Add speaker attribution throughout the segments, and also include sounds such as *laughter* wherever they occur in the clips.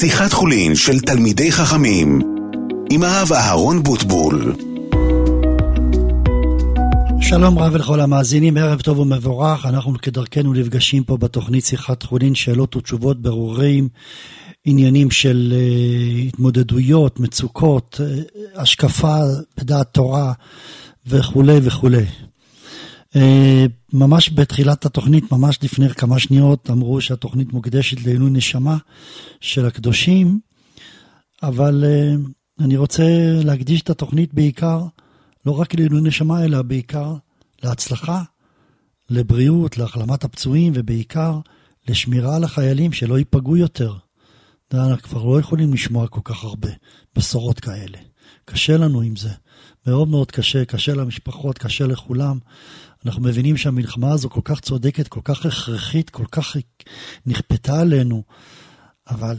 Speaker 1: שיחת חולין של תלמידי חכמים עם הרב אהרון בוטבול
Speaker 2: שלום רב לכל המאזינים, ערב טוב ומבורך. אנחנו כדרכנו נפגשים פה בתוכנית שיחת חולין, שאלות ותשובות, ברורים, עניינים של uh, התמודדויות, מצוקות, uh, השקפה בדעת תורה וכולי וכולי. Uh, ממש בתחילת התוכנית, ממש לפני כמה שניות, אמרו שהתוכנית מוקדשת לעילוי נשמה של הקדושים, אבל uh, אני רוצה להקדיש את התוכנית בעיקר לא רק לעילוי נשמה, אלא בעיקר להצלחה, לבריאות, להחלמת הפצועים, ובעיקר לשמירה על החיילים שלא ייפגעו יותר. אנחנו כבר לא יכולים לשמוע כל כך הרבה בשורות כאלה. קשה לנו עם זה. מאוד מאוד קשה, קשה למשפחות, קשה לכולם. אנחנו מבינים שהמלחמה הזו כל כך צודקת, כל כך הכרחית, כל כך נכפתה עלינו, אבל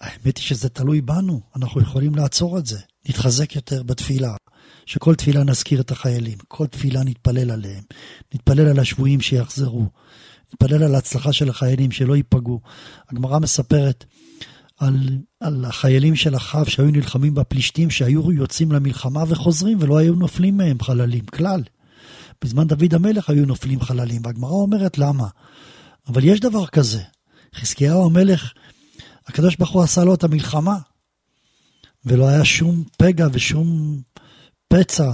Speaker 2: האמת היא שזה תלוי בנו, אנחנו יכולים לעצור את זה. נתחזק יותר בתפילה, שכל תפילה נזכיר את החיילים, כל תפילה נתפלל עליהם, נתפלל על השבויים שיחזרו, נתפלל על ההצלחה של החיילים שלא ייפגעו. הגמרא מספרת על, על החיילים של אחאב שהיו נלחמים בפלישתים, שהיו יוצאים למלחמה וחוזרים ולא היו נופלים מהם חללים, כלל. בזמן דוד המלך היו נופלים חללים, והגמרא אומרת למה. אבל יש דבר כזה. חזקיהו המלך, הקדוש ברוך הוא עשה לו את המלחמה, ולא היה שום פגע ושום פצע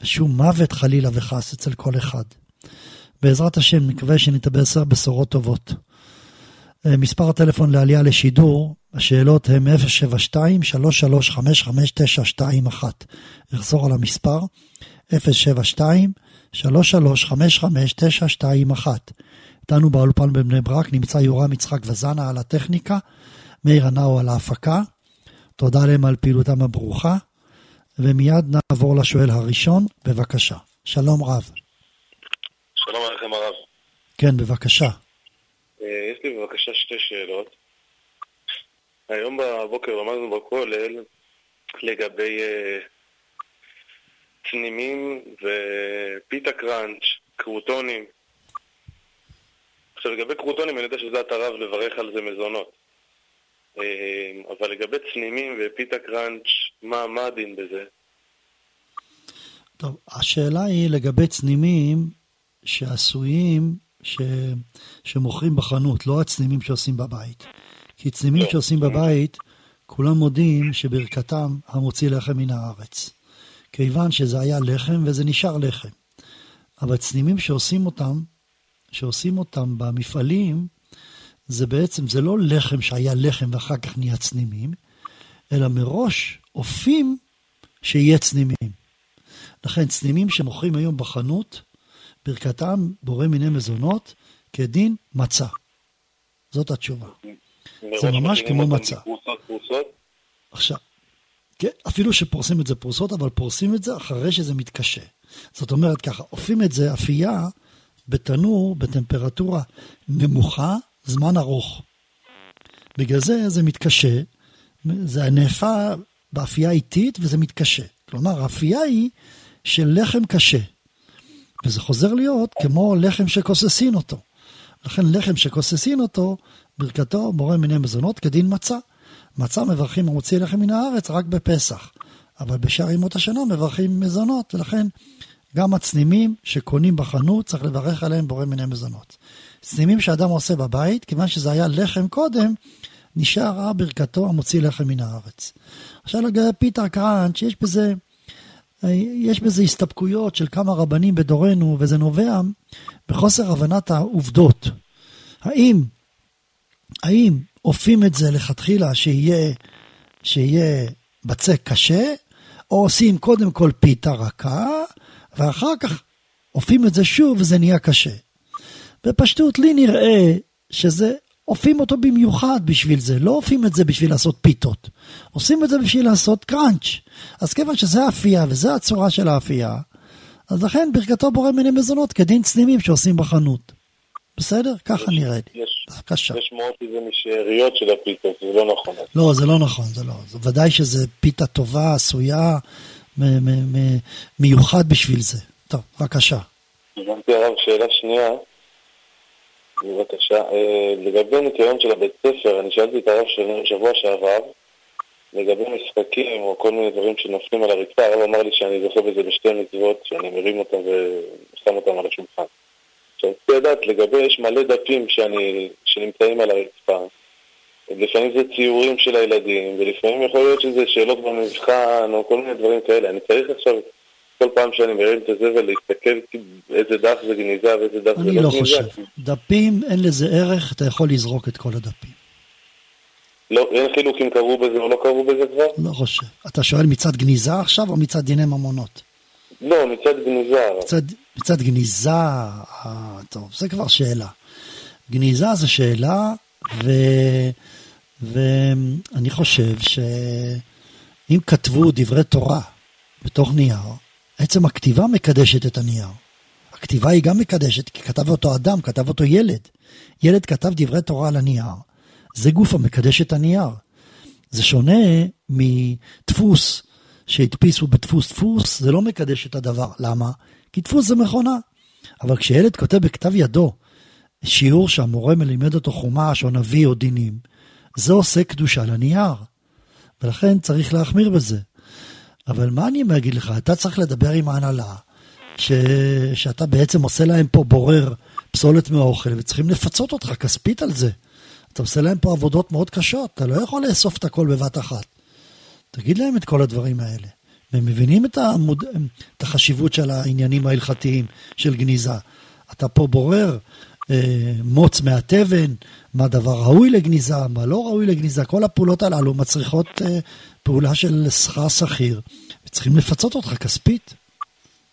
Speaker 2: ושום מוות חלילה וחס אצל כל אחד. בעזרת השם נקווה שנתבשר בשורות טובות. אה, מספר הטלפון לעלייה לשידור, השאלות הן 072-3355921. אחזור על המספר, 072-3355921. איתנו באולפן בבני ברק נמצא יורם יצחק וזנה על הטכניקה, מאיר הנאו על ההפקה. תודה להם על פעילותם הברוכה. ומיד נעבור לשואל הראשון, בבקשה. שלום רב.
Speaker 3: שלום עליכם הרב.
Speaker 2: כן, בבקשה.
Speaker 3: אה, יש לי בבקשה שתי שאלות. היום בבוקר למדנו בכולל לגבי uh, צנימים ופיתה קראנץ', קרוטונים. עכשיו לגבי קרוטונים אני יודע שזה את הרב לברך על זה מזונות. אה, אבל לגבי צנימים ופיתה קראנץ', מה, מה הדין בזה?
Speaker 2: טוב, השאלה היא לגבי צנימים שעשויים, ש... שמוכרים בחנות, לא הצנימים שעושים בבית. כי צנימים לא. שעושים בבית, כולם מודים שברכתם המוציא לחם מן הארץ. כיוון שזה היה לחם וזה נשאר לחם. אבל צנימים שעושים אותם, שעושים אותם במפעלים, זה בעצם, זה לא לחם שהיה לחם ואחר כך נהיה צנימים, אלא מראש אופים שיהיה צנימים. לכן צנימים שמוכרים היום בחנות, ברכתם בורא מיני מזונות, כדין מצה. זאת התשובה. זה ממש כמו מצה. עכשיו, כן, אפילו שפורסים את זה פרוסות, אבל פורסים את זה אחרי שזה מתקשה. זאת אומרת ככה, אופים את זה אפייה בתנור בטמפרטורה נמוכה זמן ארוך. בגלל זה זה מתקשה, זה נאפה באפייה איטית וזה מתקשה. כלומר, האפייה היא של לחם קשה. וזה חוזר להיות כמו לחם שכוססין אותו. לכן לחם שכוססין אותו, ברכתו בורא מיני מזונות כדין מצה. מצה מברכים המוציא לחם מן הארץ רק בפסח. אבל בשאר ימות השנה מברכים מזונות, ולכן גם הצנימים שקונים בחנות צריך לברך עליהם בורא מיני מזונות. צנימים שאדם עושה בבית, כיוון שזה היה לחם קודם, נשאר רע ברכתו המוציא לחם מן הארץ. עכשיו לגבי פיטר קראנץ', יש בזה, יש בזה הסתפקויות של כמה רבנים בדורנו, וזה נובע בחוסר הבנת העובדות. האם, האם אופים את זה לכתחילה שיהיה, שיהיה בצק קשה, או עושים קודם כל פיתה רכה, ואחר כך אופים את זה שוב וזה נהיה קשה. בפשטות לי נראה שזה, אופים אותו במיוחד בשביל זה, לא אופים את זה בשביל לעשות פיתות, עושים את זה בשביל לעשות קראנץ'. אז כיוון שזה האפייה וזה הצורה של האפייה, אז לכן ברכתו בורא מיני מזונות כדין צנימים שעושים בחנות. בסדר? ככה נראה לי.
Speaker 3: בבקשה. יש מאוד שזה משאריות של הפיתות, זה לא נכון.
Speaker 2: לא, זה לא נכון, זה לא. זה ודאי שזה פיתה טובה, עשויה, מיוחד בשביל זה. טוב, בבקשה.
Speaker 3: הבנתי הרב, שאלה שנייה.
Speaker 4: בבקשה. אה, לגבי ניקיון של הבית ספר, אני שאלתי את הרב שבוע שעבר, לגבי משחקים או כל מיני דברים שנופלים על הרצפה, הרב אמר לי שאני זוכה בזה בשתי מצוות, שאני מרים אותם ושם אותם על השולחן. עכשיו, רציתי לדעת, לגבי, יש מלא דפים שאני, שנמצאים על הרצפה. לפעמים זה ציורים של הילדים, ולפעמים יכול להיות שזה שאלות במבחן, או כל מיני דברים כאלה. אני צריך עכשיו, כל פעם שאני מרים את הזבל, להסתכל איזה דף זה גניזה ואיזה דף זה לא גניזה.
Speaker 2: אני לא חושב. דפים, אין לזה ערך, אתה יכול לזרוק את כל הדפים.
Speaker 4: לא, אין חילוק אם קראו בזה או לא קראו בזה כבר?
Speaker 2: לא חושב. אתה שואל מצד גניזה עכשיו או מצד דיני ממונות?
Speaker 4: לא, מצד גניזה.
Speaker 2: מצד, מצד גניזה, אה, טוב, זה כבר שאלה. גניזה זה שאלה, ו, ואני חושב שאם כתבו דברי תורה בתוך נייר, עצם הכתיבה מקדשת את הנייר. הכתיבה היא גם מקדשת, כי כתב אותו אדם, כתב אותו ילד. ילד כתב דברי תורה על הנייר. זה גוף המקדש את הנייר. זה שונה מדפוס שהדפיסו בדפוס דפוס, זה לא מקדש את הדבר. למה? כי דפוס זה מכונה. אבל כשילד כותב בכתב ידו שיעור שהמורה מלימד אותו חומש או נביא או דינים, זה עושה קדושה לנייר. ולכן צריך להחמיר בזה. אבל מה אני אגיד לך? אתה צריך לדבר עם ההנהלה, ש... שאתה בעצם עושה להם פה בורר פסולת מהאוכל, וצריכים לפצות אותך כספית על זה. אתה עושה להם פה עבודות מאוד קשות, אתה לא יכול לאסוף את הכל בבת אחת. תגיד להם את כל הדברים האלה. והם מבינים את, המוד... את החשיבות של העניינים ההלכתיים של גניזה. אתה פה בורר אה, מוץ מהתבן, מה דבר ראוי לגניזה, מה לא ראוי לגניזה, כל הפעולות הללו מצריכות אה, פעולה של שכר שכיר, וצריכים לפצות אותך כספית.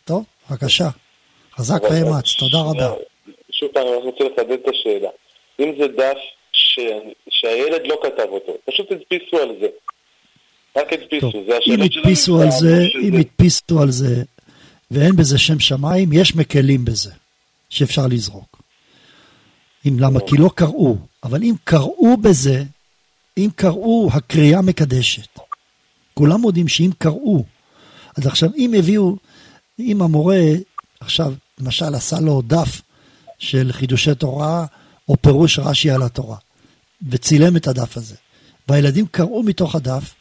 Speaker 2: טוב, בבקשה. חזק ואמץ, תודה רבה.
Speaker 4: שוב פעם, אני רוצה לחדד את השאלה. אם זה דף ש... שהילד לא כתב אותו, פשוט הדפיסו על זה. רק הדפיסו, זה השאלה
Speaker 2: אם הדפיסו על זה, אם הדפיסו על זה, ואין בזה שם שמיים, יש מקלים בזה, שאפשר לזרוק. אם למה? כי לא קראו. אבל אם קראו בזה, אם קראו, הקריאה מקדשת. כולם מודים שאם קראו. אז עכשיו, אם הביאו, אם המורה עכשיו, למשל, עשה לו דף של חידושי תורה, או פירוש רש"י על התורה, וצילם את הדף הזה, והילדים קראו מתוך הדף,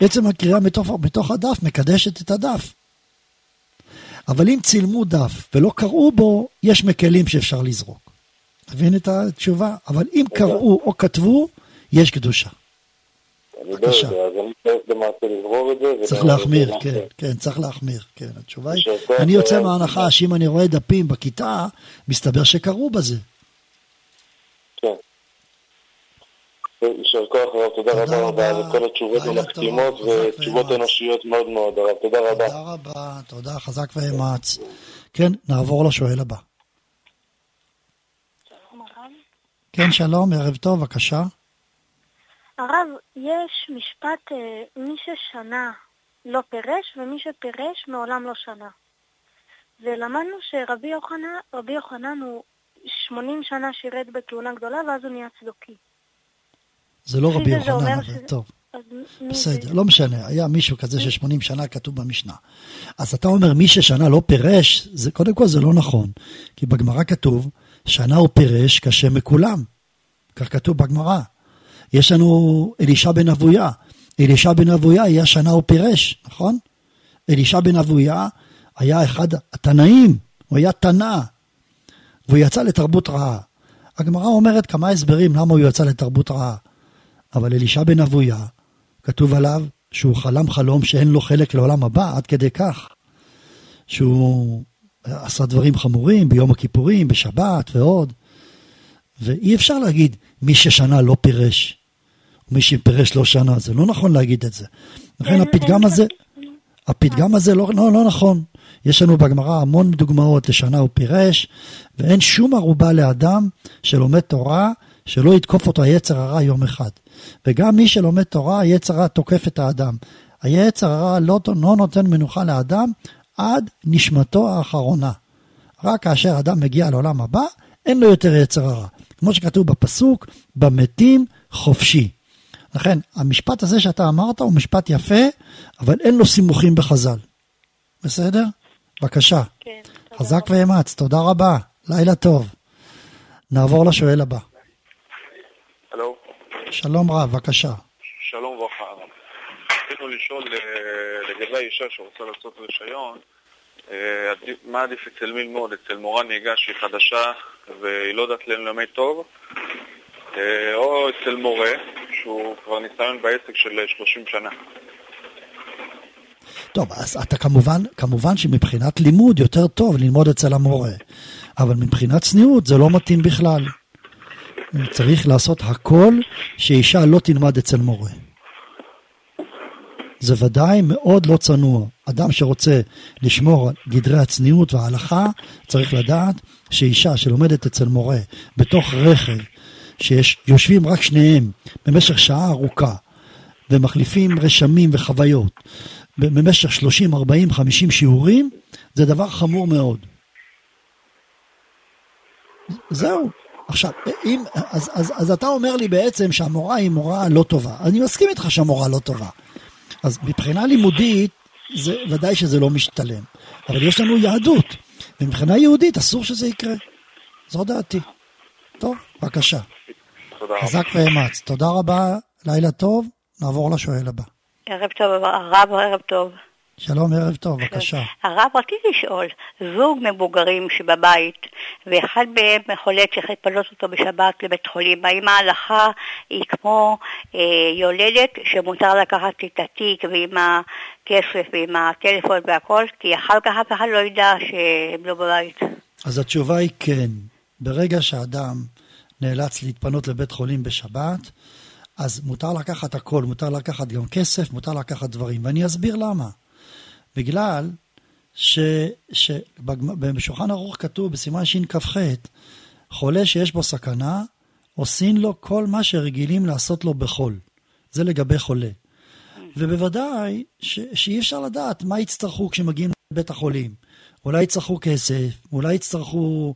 Speaker 2: עצם הקריאה מתוך, מתוך הדף מקדשת את הדף. אבל אם צילמו דף ולא קראו בו, יש מקלים שאפשר לזרוק. מבין את התשובה? אבל אם קראו או כתבו, יש קדושה.
Speaker 4: בבקשה.
Speaker 2: צריך להחמיר, כן, כן, צריך להחמיר, כן, התשובה היא, אני יוצא מההנחה שאם אני רואה דפים בכיתה, מסתבר שקראו בזה.
Speaker 4: כן. יישר כוח הרב, תודה רבה רבה על כל התשובות המחכימות ותשובות אנושיות מאוד מאוד, הרב, תודה רבה.
Speaker 2: תודה רבה, תודה, חזק ואמץ. כן, נעבור לשואל הבא. כן, שלום, ערב טוב, בבקשה.
Speaker 5: הרב, יש משפט אה, מי ששנה לא פירש ומי שפירש מעולם לא שנה. ולמדנו שרבי יוחנן, רבי יוחנן הוא 80 שנה שירת בכהונה גדולה ואז הוא נהיה צדוקי.
Speaker 2: זה לא רבי יוחנן, אבל ש... טוב. בסדר, לא משנה, היה מישהו כזה ש-80 שנה כתוב במשנה. אז אתה אומר מי ששנה לא פירש, זה, קודם כל זה לא נכון. כי בגמרא כתוב, שנה הוא פירש כשם מכולם. כך כתוב בגמרא. יש לנו אלישע בן אבויה. אלישע בן אבויה היה שנה הוא פירש, נכון? אלישע בן אבויה היה אחד התנאים, הוא היה תנא, והוא יצא לתרבות רעה. הגמרא אומרת כמה הסברים למה הוא יצא לתרבות רעה. אבל אלישע בן אבויה, כתוב עליו שהוא חלם חלום שאין לו חלק לעולם הבא, עד כדי כך שהוא עשה דברים חמורים ביום הכיפורים, בשבת ועוד. ואי אפשר להגיד מי ששנה לא פירש, מי שפירש לא שנה, זה לא נכון להגיד את זה. לכן הפתגם הזה, הפתגם הזה לא, לא, לא נכון. יש לנו בגמרא המון דוגמאות לשנה הוא פירש, ואין שום ערובה לאדם שלומד תורה שלא יתקוף אותו היצר הרע יום אחד. וגם מי שלומד תורה, היצר הרע תוקף את האדם. היצר הרע לא, לא נותן מנוחה לאדם עד נשמתו האחרונה. רק כאשר אדם מגיע לעולם הבא, אין לו יותר יצר הרע. כמו שכתוב בפסוק, במתים חופשי. לכן, המשפט הזה שאתה אמרת הוא משפט יפה, אבל אין לו סימוכים בחז"ל. בסדר? בבקשה. כן. חזק ואמץ, תודה רבה. לילה טוב. נעבור לשואל הבא. שלום רב, בבקשה.
Speaker 3: שלום וברכה. רצינו לשאול אה, לגבי האישה שרוצה לעשות רישיון, אה, מה עדיף אצל מי ללמוד? אצל מורה נהיגה שהיא חדשה והיא לא יודעת ללמד טוב, אה, או אצל מורה שהוא כבר ניסיון בעסק של 30 שנה.
Speaker 2: טוב, אז אתה כמובן, כמובן שמבחינת לימוד יותר טוב ללמוד אצל המורה, אבל מבחינת צניעות זה לא מתאים בכלל. צריך לעשות הכל שאישה לא תלמד אצל מורה. זה ודאי מאוד לא צנוע. אדם שרוצה לשמור על גדרי הצניעות וההלכה, צריך לדעת שאישה שלומדת אצל מורה בתוך רכב, שיושבים רק שניהם במשך שעה ארוכה, ומחליפים רשמים וחוויות במשך 30, 40, 50 שיעורים, זה דבר חמור מאוד. זהו. עכשיו, אם, אז, אז, אז אתה אומר לי בעצם שהמורה היא מורה לא טובה. אני מסכים איתך שהמורה לא טובה. אז מבחינה לימודית, זה ודאי שזה לא משתלם. אבל יש לנו יהדות, ומבחינה יהודית אסור שזה יקרה. זו דעתי. טוב, בבקשה.
Speaker 3: תודה רבה.
Speaker 2: חזק ואמץ. תודה רבה, לילה טוב. נעבור לשואל הבא.
Speaker 6: ערב טוב, הרב, ערב טוב.
Speaker 2: שלום, ערב טוב, בבקשה.
Speaker 6: הרב, רציתי לשאול, זוג מבוגרים שבבית, ואחד מהם חולה צריך לפנות אותו בשבת לבית חולים, האם ההלכה היא כמו אה, יולדת שמותר לקחת את התיק ועם הכסף ועם הטלפון והכל, כי אחר כך אף אחד לא ידע שהם לא בבית.
Speaker 2: אז התשובה היא כן. ברגע שאדם נאלץ להתפנות לבית חולים בשבת, אז מותר לקחת הכל, מותר לקחת גם כסף, מותר לקחת דברים. ואני אסביר למה. בגלל שבשולחן ערוך כתוב בסימן שכ"ח, חולה שיש בו סכנה, עושים לו כל מה שרגילים לעשות לו בחול. זה לגבי חולה. ובוודאי ש, שאי אפשר לדעת מה יצטרכו כשמגיעים לבית החולים. אולי יצטרכו כסף, אולי יצטרכו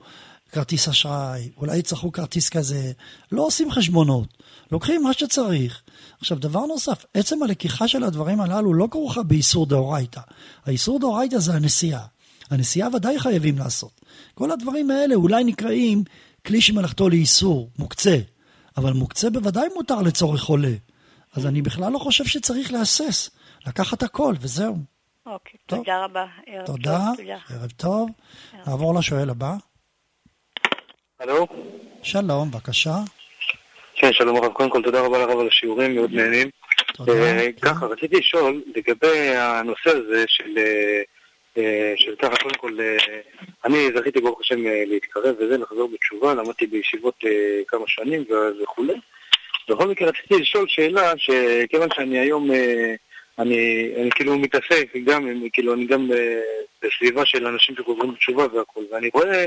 Speaker 2: כרטיס אשראי, אולי יצטרכו כרטיס כזה. לא עושים חשבונות, לוקחים מה שצריך. עכשיו, דבר נוסף, עצם הלקיחה של הדברים הללו לא כרוכה באיסור דאורייתא. האיסור דאורייתא זה הנסיעה. הנסיעה ודאי חייבים לעשות. כל הדברים האלה אולי נקראים כלי שמלאכתו לאיסור, מוקצה. אבל מוקצה בוודאי מותר לצורך חולה. אז אני בכלל לא חושב שצריך להסס, לקחת הכל וזהו.
Speaker 6: אוקיי,
Speaker 2: טוב.
Speaker 6: תודה רבה. ערב
Speaker 2: תודה,
Speaker 6: טוב, תודה.
Speaker 2: ערב טוב. נעבור לשואל הבא.
Speaker 3: הלו?
Speaker 2: שלום, בבקשה.
Speaker 3: כן, שלום הרב. קודם כל, תודה רבה לרב על השיעורים, מאוד נהנים.
Speaker 2: תודה.
Speaker 3: אה. ככה, רציתי לשאול לגבי הנושא הזה של, אה, אה, של ככה, קודם כל, אני זכיתי ברוך השם להתקרב וזה, לחזור בתשובה, למדתי בישיבות כמה שנים וכולי. בכל מקרה רציתי לשאול שאלה, שכיוון שאני היום, אני, אני כאילו מתעסק גם, כאילו אני גם בסביבה של אנשים שחוזרים בתשובה והכול, ואני רואה,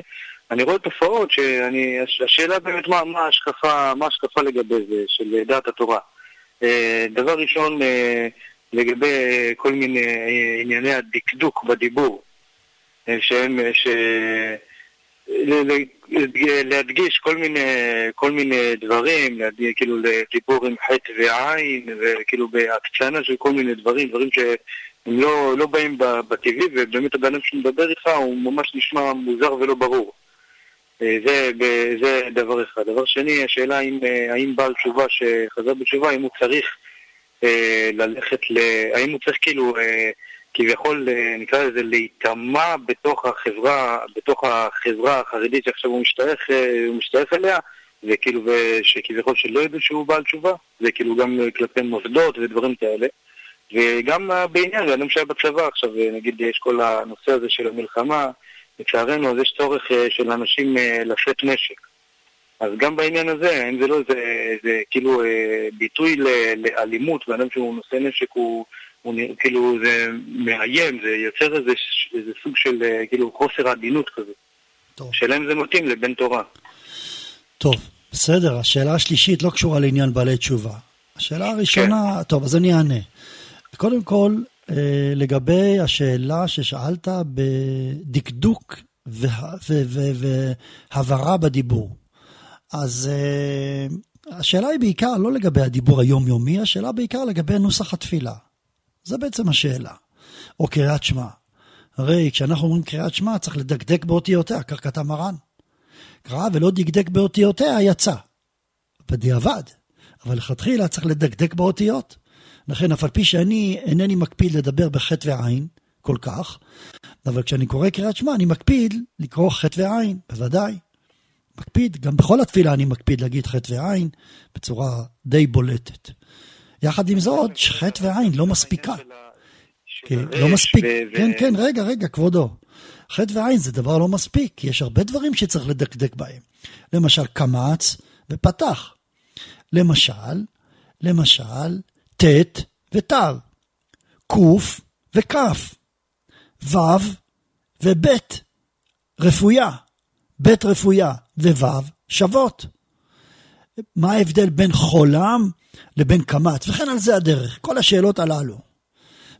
Speaker 3: אני רואה תופעות שאני, הש- השאלה באמת מה, מה ההשקפה, מה ההשקפה לגבי זה, של דעת התורה. אה, דבר ראשון, אה, לגבי כל מיני אה, ענייני הדקדוק בדיבור, שהם, ש... להדגיש כל מיני, כל מיני דברים, להדגיש, כאילו לדיבור עם חטא ועין, וכאילו בהקצנה של כל מיני דברים, דברים שהם לא, לא באים בטבעי, ובאמת הבן אדם שמדבר איתך הוא ממש נשמע מוזר ולא ברור. אה, זה, זה דבר אחד. דבר שני, השאלה האם, אה, האם בעל תשובה שחזר בתשובה, האם הוא צריך אה, ללכת ל... האם הוא צריך כאילו כביכול, נקרא לזה, להיטמע בתוך החברה, בתוך החברה החרדית שעכשיו הוא משתייך, הוא משתייך אליה, וכאילו, שכביכול שלא ידעו שהוא בעל תשובה, זה כאילו גם כלפי מוסדות ודברים כאלה. וגם בעניין, אדם שהיה בצבא עכשיו, נגיד יש כל הנושא הזה של המלחמה, לצערנו אז יש צורך אה, של אנשים אה, לשאת נשק. אז גם בעניין הזה, האם זה לא איזה, איזה כאילו אה, ביטוי ל- לאלימות, ואדם שהוא נושא נשק הוא, הוא כאילו זה מאיים, זה יוצר איזה, איזה סוג של כאילו חוסר עדינות כזה.
Speaker 2: טוב.
Speaker 3: שאלה אם זה מתאים לבן תורה.
Speaker 2: טוב, בסדר, השאלה השלישית לא קשורה לעניין בעלי תשובה. השאלה הראשונה, טוב, אז אני אענה. קודם כל, לגבי השאלה ששאלת בדקדוק והבהרה בדיבור. אז אה, השאלה היא בעיקר לא לגבי הדיבור היומיומי, השאלה בעיקר לגבי נוסח התפילה. זה בעצם השאלה. או קריאת שמע. הרי כשאנחנו אומרים קריאת שמע, צריך לדקדק באותיותיה, כך כתב מרן. קרא ולא דקדק באותיותיה, יצא. בדיעבד. אבל לכתחילה צריך לדקדק באותיות. לכן, אף על פי שאני אינני מקפיד לדבר בחטא ועין כל כך, אבל כשאני קורא קריאת שמע, אני מקפיד לקרוא חטא ועין, בוודאי. מקפיד, גם בכל התפילה אני מקפיד להגיד חטא ועין בצורה די בולטת. יחד עם זאת, חטא ועין לא מספיקה. כן, לא מספיק. כן, כן, רגע, רגע, כבודו. חטא ועין זה דבר לא מספיק, יש הרבה דברים שצריך לדקדק בהם. למשל, קמץ ופתח. למשל, למשל, ט' ות', ק' וכ', ו' וב', רפויה, ב' רפויה וו' שוות. מה ההבדל בין חולם לבין קמץ, וכן על זה הדרך, כל השאלות הללו.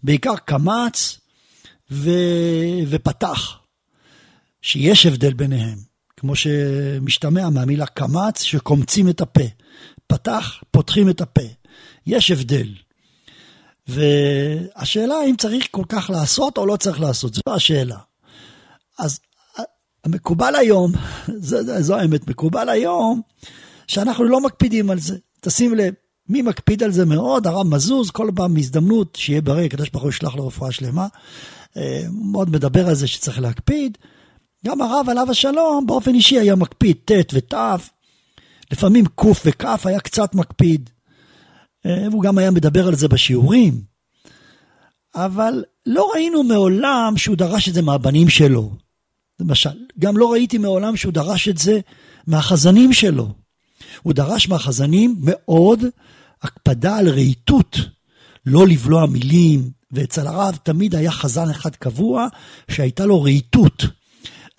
Speaker 2: בעיקר קמץ ו... ופתח, שיש הבדל ביניהם, כמו שמשתמע מהמילה קמץ, שקומצים את הפה. פתח, פותחים את הפה. יש הבדל. והשאלה אם צריך כל כך לעשות או לא צריך לעשות, זו השאלה. אז המקובל היום, *laughs* זו, זו האמת, מקובל היום שאנחנו לא מקפידים על זה. תשים לב, מי מקפיד על זה מאוד? הרב מזוז, כל פעם הזדמנות שיהיה בריא, הקדוש ברוך הוא ישלח לו רפואה שלמה. אה, מאוד מדבר על זה שצריך להקפיד. גם הרב עליו השלום באופן אישי היה מקפיד ט' ות', לפעמים ק' וכ' היה קצת מקפיד. אה, והוא גם היה מדבר על זה בשיעורים. אבל לא ראינו מעולם שהוא דרש את זה מהבנים שלו. למשל, גם לא ראיתי מעולם שהוא דרש את זה מהחזנים שלו. הוא דרש מהחזנים מאוד הקפדה על רהיטות, לא לבלוע מילים, ואצל הרב תמיד היה חזן אחד קבוע שהייתה לו רהיטות,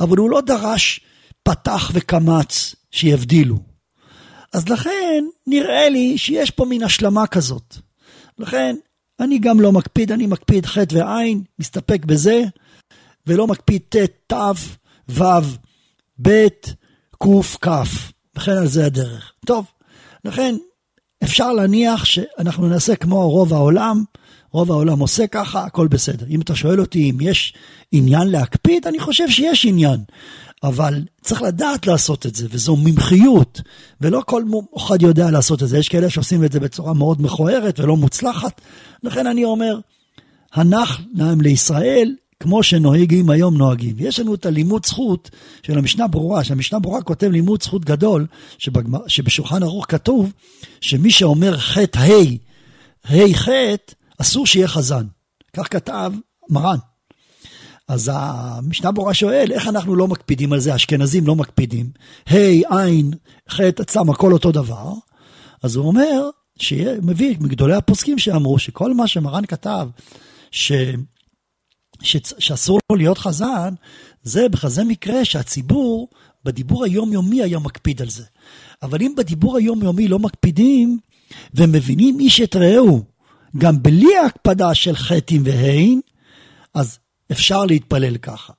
Speaker 2: אבל הוא לא דרש פתח וקמץ שיבדילו. אז לכן נראה לי שיש פה מין השלמה כזאת. לכן אני גם לא מקפיד, אני מקפיד ח' וע', מסתפק בזה, ולא מקפיד ט', ת', ו', ב', ק', כ', וכן על זה הדרך. טוב, לכן אפשר להניח שאנחנו נעשה כמו רוב העולם, רוב העולם עושה ככה, הכל בסדר. אם אתה שואל אותי אם יש עניין להקפיד, אני חושב שיש עניין. אבל צריך לדעת לעשות את זה, וזו מומחיות, ולא כל אחד יודע לעשות את זה. יש כאלה שעושים את זה בצורה מאוד מכוערת ולא מוצלחת. לכן אני אומר, הנח להם לישראל, כמו שנוהגים היום נוהגים. יש לנו את הלימוד זכות של המשנה ברורה, שהמשנה ברורה כותב לימוד זכות גדול, שבגמר, שבשולחן ערוך כתוב שמי שאומר חטא ה', ה' חטא, אסור שיהיה חזן. כך כתב מרן. אז המשנה ברורה שואל, איך אנחנו לא מקפידים על זה, אשכנזים לא מקפידים, ה', עין, חטא, צם, הכל אותו דבר. אז הוא אומר, שמביא מגדולי הפוסקים שאמרו שכל מה שמרן כתב, ש... ש... שאסור לו להיות חזן, זה בכזה מקרה שהציבור בדיבור היומיומי היה מקפיד על זה. אבל אם בדיבור היומיומי לא מקפידים, ומבינים איש את רעהו, גם בלי ההקפדה של חטאים והין, אז אפשר להתפלל ככה.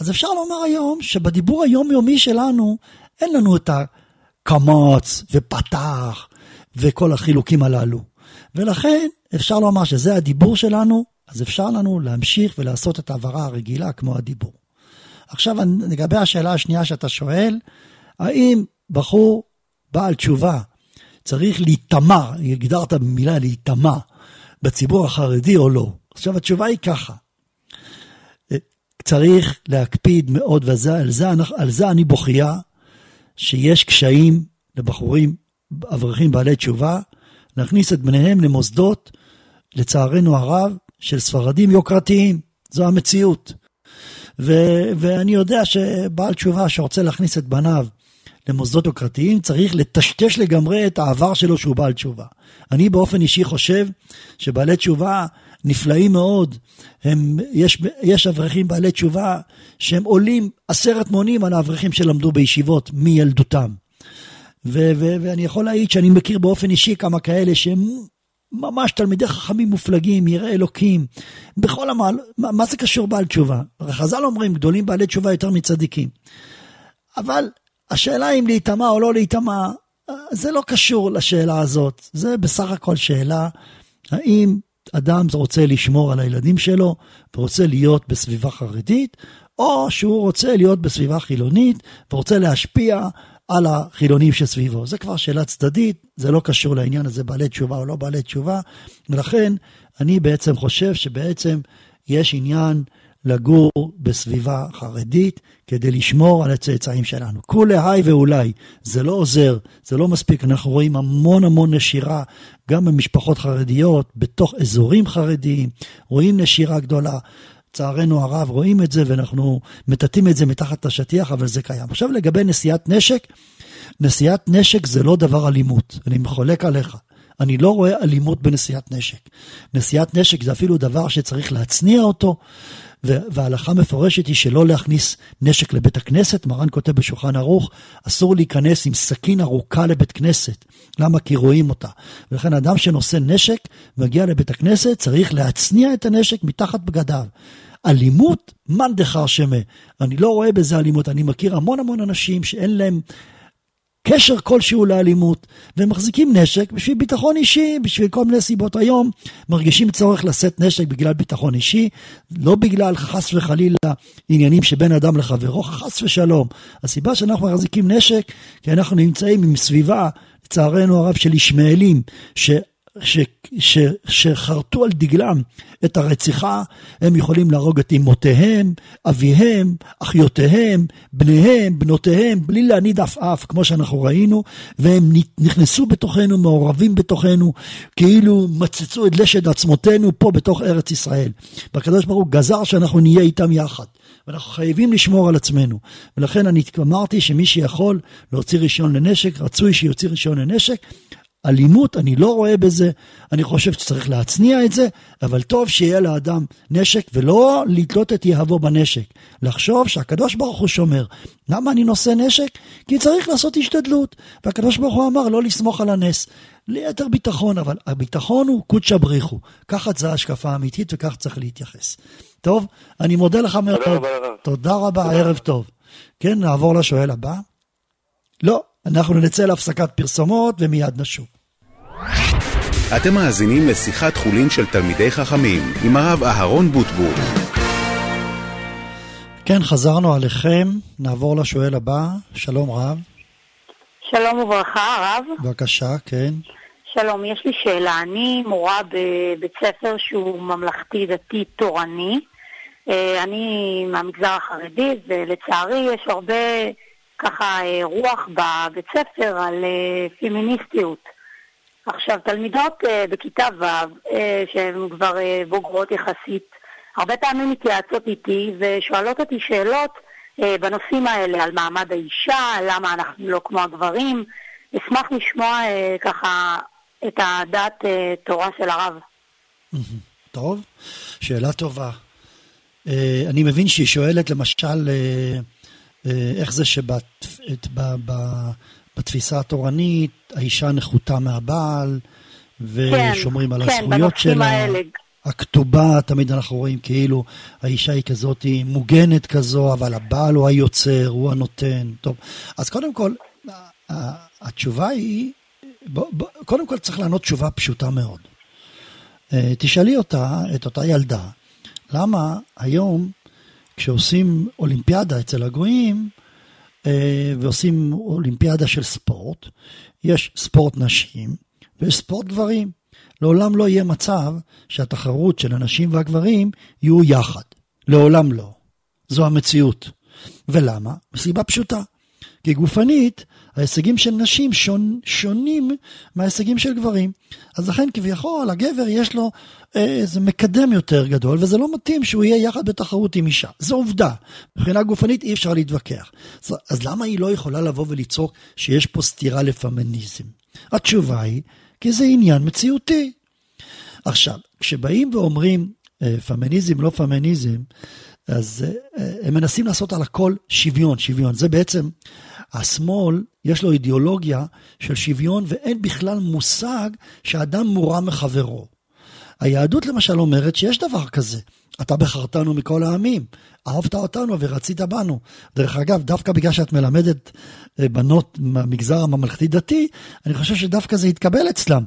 Speaker 2: אז אפשר לומר היום שבדיבור היומיומי שלנו, אין לנו את הקמץ ופתח וכל החילוקים הללו. ולכן אפשר לומר שזה הדיבור שלנו, אז אפשר לנו להמשיך ולעשות את ההעברה הרגילה כמו הדיבור. עכשיו לגבי השאלה השנייה שאתה שואל, האם בחור בעל תשובה צריך להיטמע, הגדרת במילה להיטמע, בציבור החרדי או לא? עכשיו התשובה היא ככה, צריך להקפיד מאוד, ועל זה, על זה אני בוכייה, שיש קשיים לבחורים, אברכים בעלי תשובה, להכניס את בניהם למוסדות, לצערנו הרב, של ספרדים יוקרתיים. זו המציאות. ו- ואני יודע שבעל תשובה שרוצה להכניס את בניו למוסדות יוקרתיים, צריך לטשטש לגמרי את העבר שלו שהוא בעל תשובה. אני באופן אישי חושב שבעלי תשובה נפלאים מאוד. הם, יש, יש אברכים בעלי תשובה שהם עולים עשרת מונים על האברכים שלמדו בישיבות מילדותם. ו, ו, ואני יכול להעיד שאני מכיר באופן אישי כמה כאלה שהם ממש תלמידי חכמים מופלגים, יראי אלוקים, בכל המעל, מה, מה זה קשור בעל תשובה? חז"ל אומרים, גדולים בעלי תשובה יותר מצדיקים. אבל השאלה אם להיטמע או לא להיטמע, זה לא קשור לשאלה הזאת. זה בסך הכל שאלה, האם אדם רוצה לשמור על הילדים שלו ורוצה להיות בסביבה חרדית, או שהוא רוצה להיות בסביבה חילונית ורוצה להשפיע על החילונים שסביבו. זה כבר שאלה צדדית, זה לא קשור לעניין הזה בעלי תשובה או לא בעלי תשובה, ולכן אני בעצם חושב שבעצם יש עניין לגור בסביבה חרדית כדי לשמור על הצאצאים שלנו. כולי היי ואולי, זה לא עוזר, זה לא מספיק, אנחנו רואים המון המון נשירה, גם במשפחות חרדיות, בתוך אזורים חרדיים, רואים נשירה גדולה. לצערנו הרב רואים את זה ואנחנו מטאטאים את זה מתחת לשטיח, אבל זה קיים. עכשיו לגבי נשיאת נשק, נשיאת נשק זה לא דבר אלימות, אני חולק עליך. אני לא רואה אלימות בנשיאת נשק. נשיאת נשק זה אפילו דבר שצריך להצניע אותו, וההלכה מפורשת היא שלא להכניס נשק לבית הכנסת. מרן כותב בשולחן ערוך, אסור להיכנס עם סכין ארוכה לבית כנסת. למה? כי רואים אותה. ולכן אדם שנושא נשק, מגיע לבית הכנסת, צריך להצניע את הנשק מתחת בגדיו. אלימות, מאן דחר שמה. אני לא רואה בזה אלימות, אני מכיר המון המון אנשים שאין להם קשר כלשהו לאלימות, והם מחזיקים נשק בשביל ביטחון אישי, בשביל כל מיני סיבות. היום מרגישים צורך לשאת נשק בגלל ביטחון אישי, לא בגלל חס וחלילה עניינים שבין אדם לחברו, חס ושלום. הסיבה שאנחנו מחזיקים נשק, כי אנחנו נמצאים עם סביבה, לצערנו הרב, של ישמעאלים, ש... ש, ש, שחרטו על דגלם את הרציחה, הם יכולים להרוג את אמותיהם, אביהם, אחיותיהם, בניהם, בנותיהם, בלי להניד עפעף, כמו שאנחנו ראינו, והם נכנסו בתוכנו, מעורבים בתוכנו, כאילו מצצו את לשד עצמותינו פה בתוך ארץ ישראל. והקדוש ברוך הוא גזר שאנחנו נהיה איתם יחד. ואנחנו חייבים לשמור על עצמנו. ולכן אני אמרתי שמי שיכול להוציא רישיון לנשק, רצוי שיוציא רישיון לנשק, אלימות, אני לא רואה בזה, אני חושב שצריך להצניע את זה, אבל טוב שיהיה לאדם נשק ולא לתלות את יהבו בנשק. לחשוב שהקדוש ברוך הוא שומר. למה אני נושא נשק? כי צריך לעשות השתדלות. והקדוש ברוך הוא אמר לא לסמוך על הנס. ליתר ביטחון, אבל הביטחון הוא קודשא בריחו. ככה זו ההשקפה האמיתית וכך צריך להתייחס. טוב, אני מודה לך מאוד. תודה רבה. תודה רבה, ערב טוב. כן, נעבור לשואל הבא. לא, אנחנו נצא להפסקת פרסומות ומיד נשוב.
Speaker 1: אתם מאזינים לשיחת חולין של תלמידי חכמים עם הרב אהרון בוטבול.
Speaker 2: כן, חזרנו עליכם, נעבור לשואל הבא. שלום רב.
Speaker 6: שלום וברכה, הרב.
Speaker 2: בבקשה, כן.
Speaker 6: שלום, יש לי שאלה. אני מורה בבית ספר שהוא ממלכתי דתי תורני. אה, אני מהמגזר החרדי, ולצערי יש הרבה ככה אה, רוח בבית ספר על אה, פמיניסטיות. עכשיו, תלמידות uh, בכיתה ו', uh, שהן כבר uh, בוגרות יחסית, הרבה פעמים מתייעצות איתי ושואלות אותי שאלות uh, בנושאים האלה, על מעמד האישה, למה אנחנו לא כמו הגברים. אשמח לשמוע uh, ככה את הדת uh, תורה של הרב.
Speaker 2: טוב, שאלה טובה. Uh, אני מבין שהיא שואלת למשל, uh, uh, איך זה שבת... בתפיסה התורנית, האישה נחותה מהבעל, ושומרים כן, על כן, הזכויות שלה. האלה. הכתובה, תמיד אנחנו רואים כאילו האישה היא כזאת, היא מוגנת כזו, אבל הבעל הוא היוצר, הוא הנותן. טוב, אז קודם כל, התשובה היא, בוא, בוא, קודם כל צריך לענות תשובה פשוטה מאוד. אה, תשאלי אותה, את אותה ילדה, למה היום כשעושים אולימפיאדה אצל הגויים, ועושים אולימפיאדה של ספורט. יש ספורט נשים ויש ספורט גברים. לעולם לא יהיה מצב שהתחרות של הנשים והגברים יהיו יחד. לעולם לא. זו המציאות. ולמה? מסיבה פשוטה. כי גופנית, ההישגים של נשים שונ, שונים מההישגים של גברים. אז לכן כביכול הגבר יש לו אה, איזה מקדם יותר גדול, וזה לא מתאים שהוא יהיה יחד בתחרות עם אישה. זו עובדה. מבחינה גופנית אי אפשר להתווכח. אז, אז למה היא לא יכולה לבוא ולצעוק שיש פה סתירה לפמיניזם? התשובה היא, כי זה עניין מציאותי. עכשיו, כשבאים ואומרים אה, פמיניזם, לא פמיניזם, אז אה, הם מנסים לעשות על הכל שוויון, שוויון. זה בעצם השמאל, יש לו אידיאולוגיה של שוויון ואין בכלל מושג שאדם מורם מחברו. היהדות למשל אומרת שיש דבר כזה. אתה בחרתנו מכל העמים, אהבת אותנו ורצית בנו. דרך אגב, דווקא בגלל שאת מלמדת אה, בנות מהמגזר הממלכתי-דתי, אני חושב שדווקא זה יתקבל אצלם.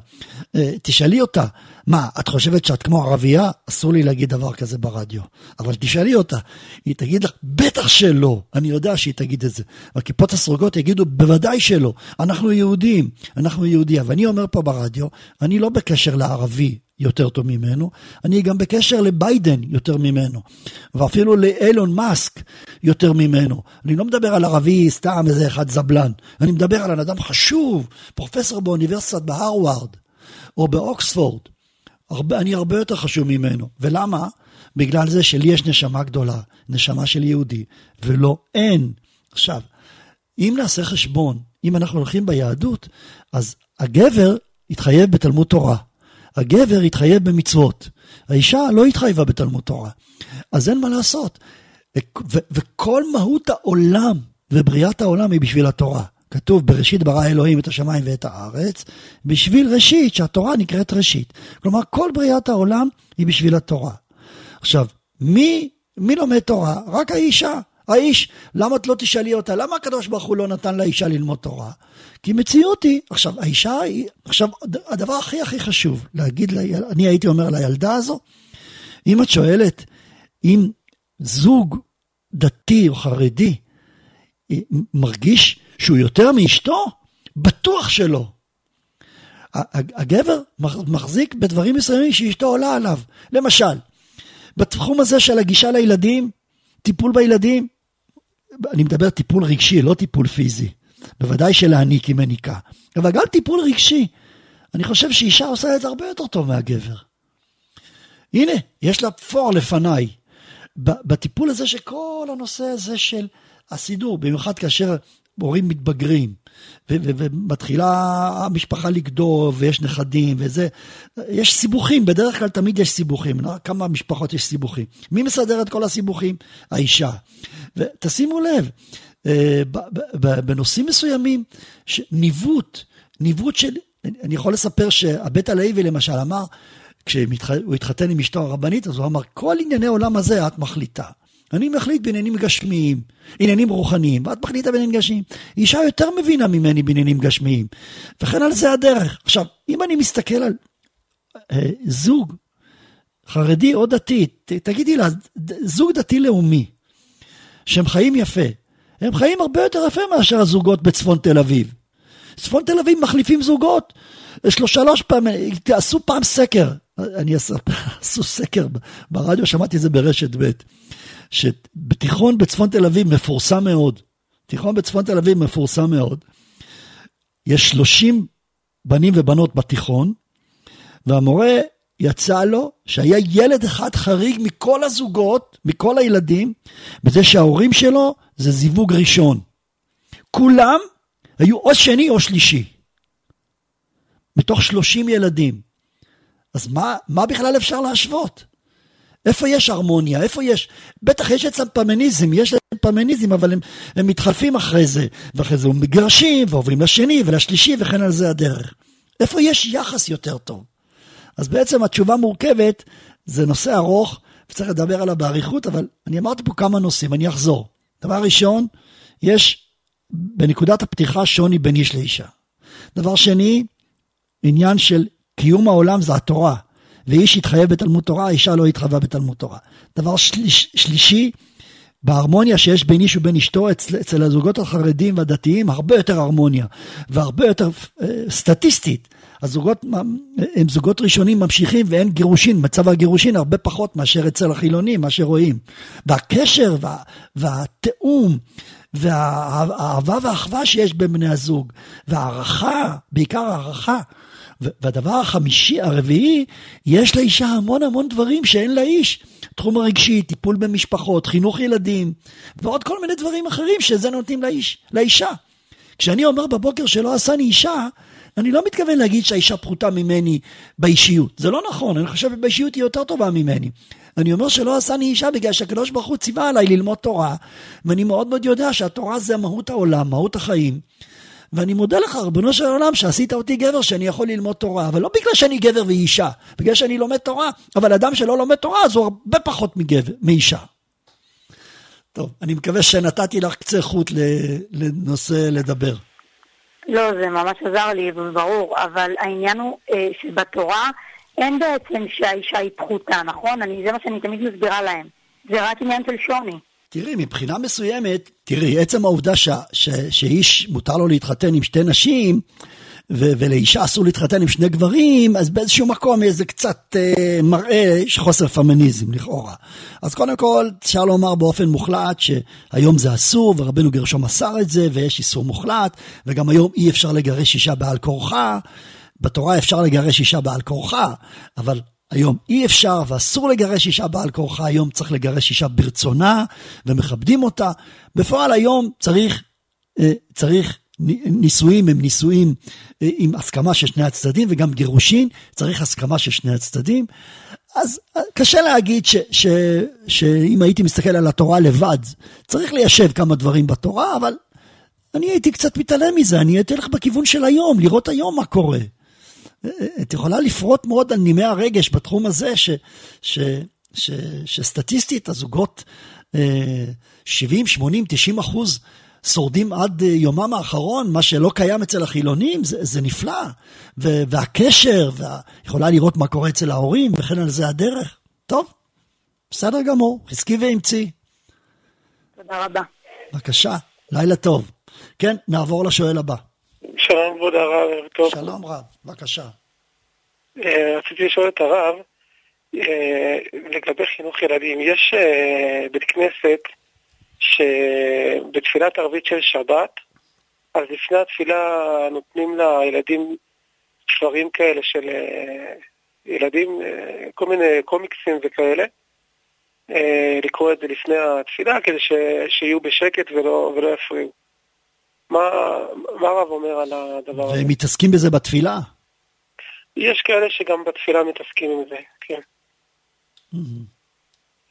Speaker 2: אה, תשאלי אותה, מה, את חושבת שאת כמו ערבייה? אסור לי להגיד דבר כזה ברדיו. אבל תשאלי אותה, היא תגיד לך, בטח שלא. אני יודע שהיא תגיד את זה. הכיפות הסרוגות יגידו, בוודאי שלא. אנחנו יהודים, אנחנו יהודיה. ואני אומר פה ברדיו, אני לא בקשר לערבי יותר טוב ממנו, אני גם בקשר לביידן יותר ממנו, ואפילו לאילון מאסק יותר ממנו. אני לא מדבר על ערבי סתם איזה אחד זבלן, אני מדבר על אדם חשוב, פרופסור באוניברסיטת בהרווארד, או באוקספורד. הרבה, אני הרבה יותר חשוב ממנו. ולמה? בגלל זה שלי יש נשמה גדולה, נשמה של יהודי, ולא אין. עכשיו, אם נעשה חשבון, אם אנחנו הולכים ביהדות, אז הגבר התחייב בתלמוד תורה. הגבר התחייב במצוות. האישה לא התחייבה בתלמוד תורה. אז אין מה לעשות. וכל מהות העולם ובריאת העולם היא בשביל התורה. כתוב בראשית ברא אלוהים את השמיים ואת הארץ, בשביל ראשית, שהתורה נקראת ראשית. כלומר, כל בריאת העולם היא בשביל התורה. עכשיו, מי, מי לומד תורה? רק האישה. האיש, למה את לא תשאלי אותה? למה הקדוש ברוך הוא לא נתן לאישה ללמוד תורה? כי מציאות היא, עכשיו, האישה היא, עכשיו, הדבר הכי הכי חשוב להגיד, לה, אני הייתי אומר לילדה הזו, אם את שואלת, אם זוג דתי או חרדי מרגיש שהוא יותר מאשתו? בטוח שלא. הגבר מחזיק בדברים מסוימים שאשתו עולה עליו. למשל, בתחום הזה של הגישה לילדים, טיפול בילדים, אני מדבר טיפול רגשי, לא טיפול פיזי. בוודאי שלהעניק היא מניקה. אבל גם טיפול רגשי. אני חושב שאישה עושה את זה הרבה יותר טוב מהגבר. הנה, יש לה פור לפניי. בטיפול הזה שכל הנושא הזה של הסידור, במיוחד כאשר הורים מתבגרים, ומתחילה המשפחה לגדול, ויש נכדים, וזה, יש סיבוכים, בדרך כלל תמיד יש סיבוכים, לא? כמה משפחות יש סיבוכים. מי מסדר את כל הסיבוכים? האישה. ותשימו לב, אה, בנושאים מסוימים, ניווט, ניווט של, אני יכול לספר שהבית הלוי למשל אמר, כשהוא התחתן עם אשתו הרבנית, אז הוא אמר, כל ענייני עולם הזה את מחליטה. אני מחליט בעניינים גשמיים, עניינים רוחניים, ואת מחליטה בעניינים גשמיים. אישה יותר מבינה ממני בעניינים גשמיים, וכן על זה הדרך. עכשיו, אם אני מסתכל על אה, זוג חרדי או דתי, ת, תגידי לה, זוג דתי-לאומי, שהם חיים יפה, הם חיים הרבה יותר יפה מאשר הזוגות בצפון תל אביב. צפון תל אביב מחליפים זוגות. שלוש, פעמים, עשו פעם סקר, אני *laughs* עשו סקר ברדיו, שמעתי את זה ברשת ב'. שבתיכון בצפון תל אביב מפורסם מאוד, תיכון בצפון תל אביב מפורסם מאוד, יש 30 בנים ובנות בתיכון, והמורה יצא לו שהיה ילד אחד חריג מכל הזוגות, מכל הילדים, בזה שההורים שלו זה זיווג ראשון. כולם היו או שני או שלישי. מתוך 30 ילדים. אז מה, מה בכלל אפשר להשוות? איפה יש הרמוניה? איפה יש? בטח יש אצלם פמיניזם, יש להם פמיניזם, אבל הם, הם מתחלפים אחרי זה, ואחרי זה הם מגרשים, ועוברים לשני ולשלישי, וכן על זה הדרך. איפה יש יחס יותר טוב? אז בעצם התשובה מורכבת, זה נושא ארוך, וצריך לדבר עליו באריכות, אבל אני אמרתי פה כמה נושאים, אני אחזור. דבר ראשון, יש בנקודת הפתיחה שוני בין איש לאישה. דבר שני, עניין של קיום העולם זה התורה. ואיש התחייב בתלמוד תורה, האישה לא התחייבה בתלמוד תורה. דבר שליש, שלישי, בהרמוניה שיש בין איש ובין אשתו, אצל, אצל הזוגות החרדים והדתיים, הרבה יותר הרמוניה, והרבה יותר אה, סטטיסטית. הזוגות הם זוגות ראשונים ממשיכים ואין גירושין, מצב הגירושין הרבה פחות מאשר אצל החילונים, מה שרואים. והקשר וה, והתיאום והאהבה והאחווה שיש בין בני הזוג, והערכה, בעיקר הערכה והדבר החמישי, הרביעי, יש לאישה המון המון דברים שאין לאיש. תחום הרגשי, טיפול במשפחות, חינוך ילדים, ועוד כל מיני דברים אחרים שזה נותנים לאיש, לאישה. כשאני אומר בבוקר שלא עשני אישה, אני לא מתכוון להגיד שהאישה פחותה ממני באישיות. זה לא נכון, אני חושב שבאישיות היא יותר טובה ממני. אני אומר שלא עשני אישה בגלל שהקדוש ברוך הוא ציווה עליי ללמוד תורה, ואני מאוד מאוד יודע שהתורה זה מהות העולם, מהות החיים. ואני מודה לך, רבנו של העולם, שעשית אותי גבר שאני יכול ללמוד תורה, אבל לא בגלל שאני גבר ואישה, בגלל שאני לומד תורה, אבל אדם שלא לומד תורה אז הוא הרבה פחות מגבר, מאישה. טוב, אני מקווה שנתתי לך קצה חוט לנושא לדבר.
Speaker 6: לא, זה ממש עזר לי, ברור, אבל העניין הוא אה, שבתורה
Speaker 7: אין בעצם שהאישה היא פחותה, נכון? אני, זה מה שאני תמיד מסבירה להם. זה רק עניין של שוני.
Speaker 2: תראי, מבחינה מסוימת, תראי, עצם העובדה ש, ש, שאיש מותר לו להתחתן עם שתי נשים, ו- ולאישה אסור להתחתן עם שני גברים, אז באיזשהו מקום זה קצת אה, מראה חוסר פמיניזם לכאורה. אז קודם כל, אפשר לומר באופן מוחלט שהיום זה אסור, ורבנו גרשום אסר את זה, ויש איסור מוחלט, וגם היום אי אפשר לגרש אישה בעל כורחה. בתורה אפשר לגרש אישה בעל כורחה, אבל היום אי אפשר ואסור לגרש אישה בעל כורחה, היום צריך לגרש אישה ברצונה ומכבדים אותה. בפועל היום צריך, אה, צריך נישואים הם נישואים אה, עם הסכמה של שני הצדדים וגם גירושין צריך הסכמה של שני הצדדים. אז אה, קשה להגיד שאם הייתי מסתכל על התורה לבד, צריך ליישב כמה דברים בתורה, אבל אני הייתי קצת מתעלם מזה, אני הייתי הולך בכיוון של היום, לראות היום מה קורה. את יכולה לפרוט מאוד על נימי הרגש בתחום הזה, ש, ש, ש, שסטטיסטית הזוגות 70, 80, 90 אחוז שורדים עד אה, יומם האחרון, מה שלא קיים אצל החילונים, זה, זה נפלא. ו, והקשר, ויכולה לראות מה קורה אצל ההורים, וכן על זה הדרך. טוב, בסדר גמור, חזקי ואמצי.
Speaker 7: תודה רבה.
Speaker 2: בבקשה, לילה טוב. כן, נעבור לשואל הבא.
Speaker 8: שלום כבוד הרב, ערב טוב.
Speaker 2: שלום רב, בבקשה.
Speaker 8: אה, רציתי לשאול את הרב, אה, לגבי חינוך ילדים, יש אה, בית כנסת שבתפילת ערבית של שבת, אז לפני התפילה נותנים לילדים ספרים כאלה של ילדים, כל מיני קומיקסים וכאלה, לקרוא את זה לפני התפילה כדי שיהיו בשקט ולא, ולא יפריעו. מה, מה הרב אומר על הדבר הזה?
Speaker 2: והם מתעסקים בזה בתפילה?
Speaker 8: יש כאלה שגם בתפילה מתעסקים עם זה, כן.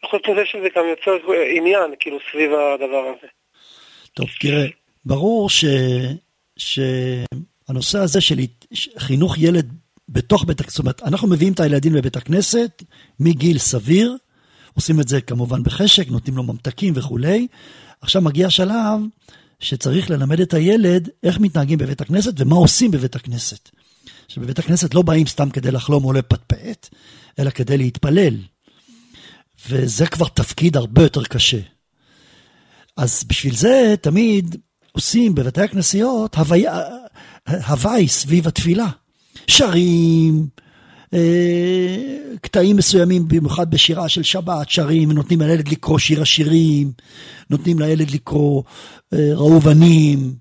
Speaker 8: חוץ מזה שזה גם יוצר עניין, כאילו, סביב הדבר הזה.
Speaker 2: טוב, תראה, ברור ש... שהנושא הזה של חינוך ילד בתוך בית הכנסת, זאת אומרת, אנחנו מביאים את הילדים לבית הכנסת מגיל סביר, עושים את זה כמובן בחשק, נותנים לו ממתקים וכולי. עכשיו מגיע שלב שצריך ללמד את הילד איך מתנהגים בבית הכנסת ומה עושים בבית הכנסת. שבבית הכנסת לא באים סתם כדי לחלום או לפטפט, אלא כדי להתפלל. וזה כבר תפקיד הרבה יותר קשה. אז בשביל זה תמיד עושים בבתי הכנסיות הווי, הווי סביב התפילה. שרים, אה, קטעים מסוימים, במיוחד בשירה של שבת, שרים, נותנים לילד לקרוא שיר השירים, נותנים לילד לקרוא אה, ראובנים,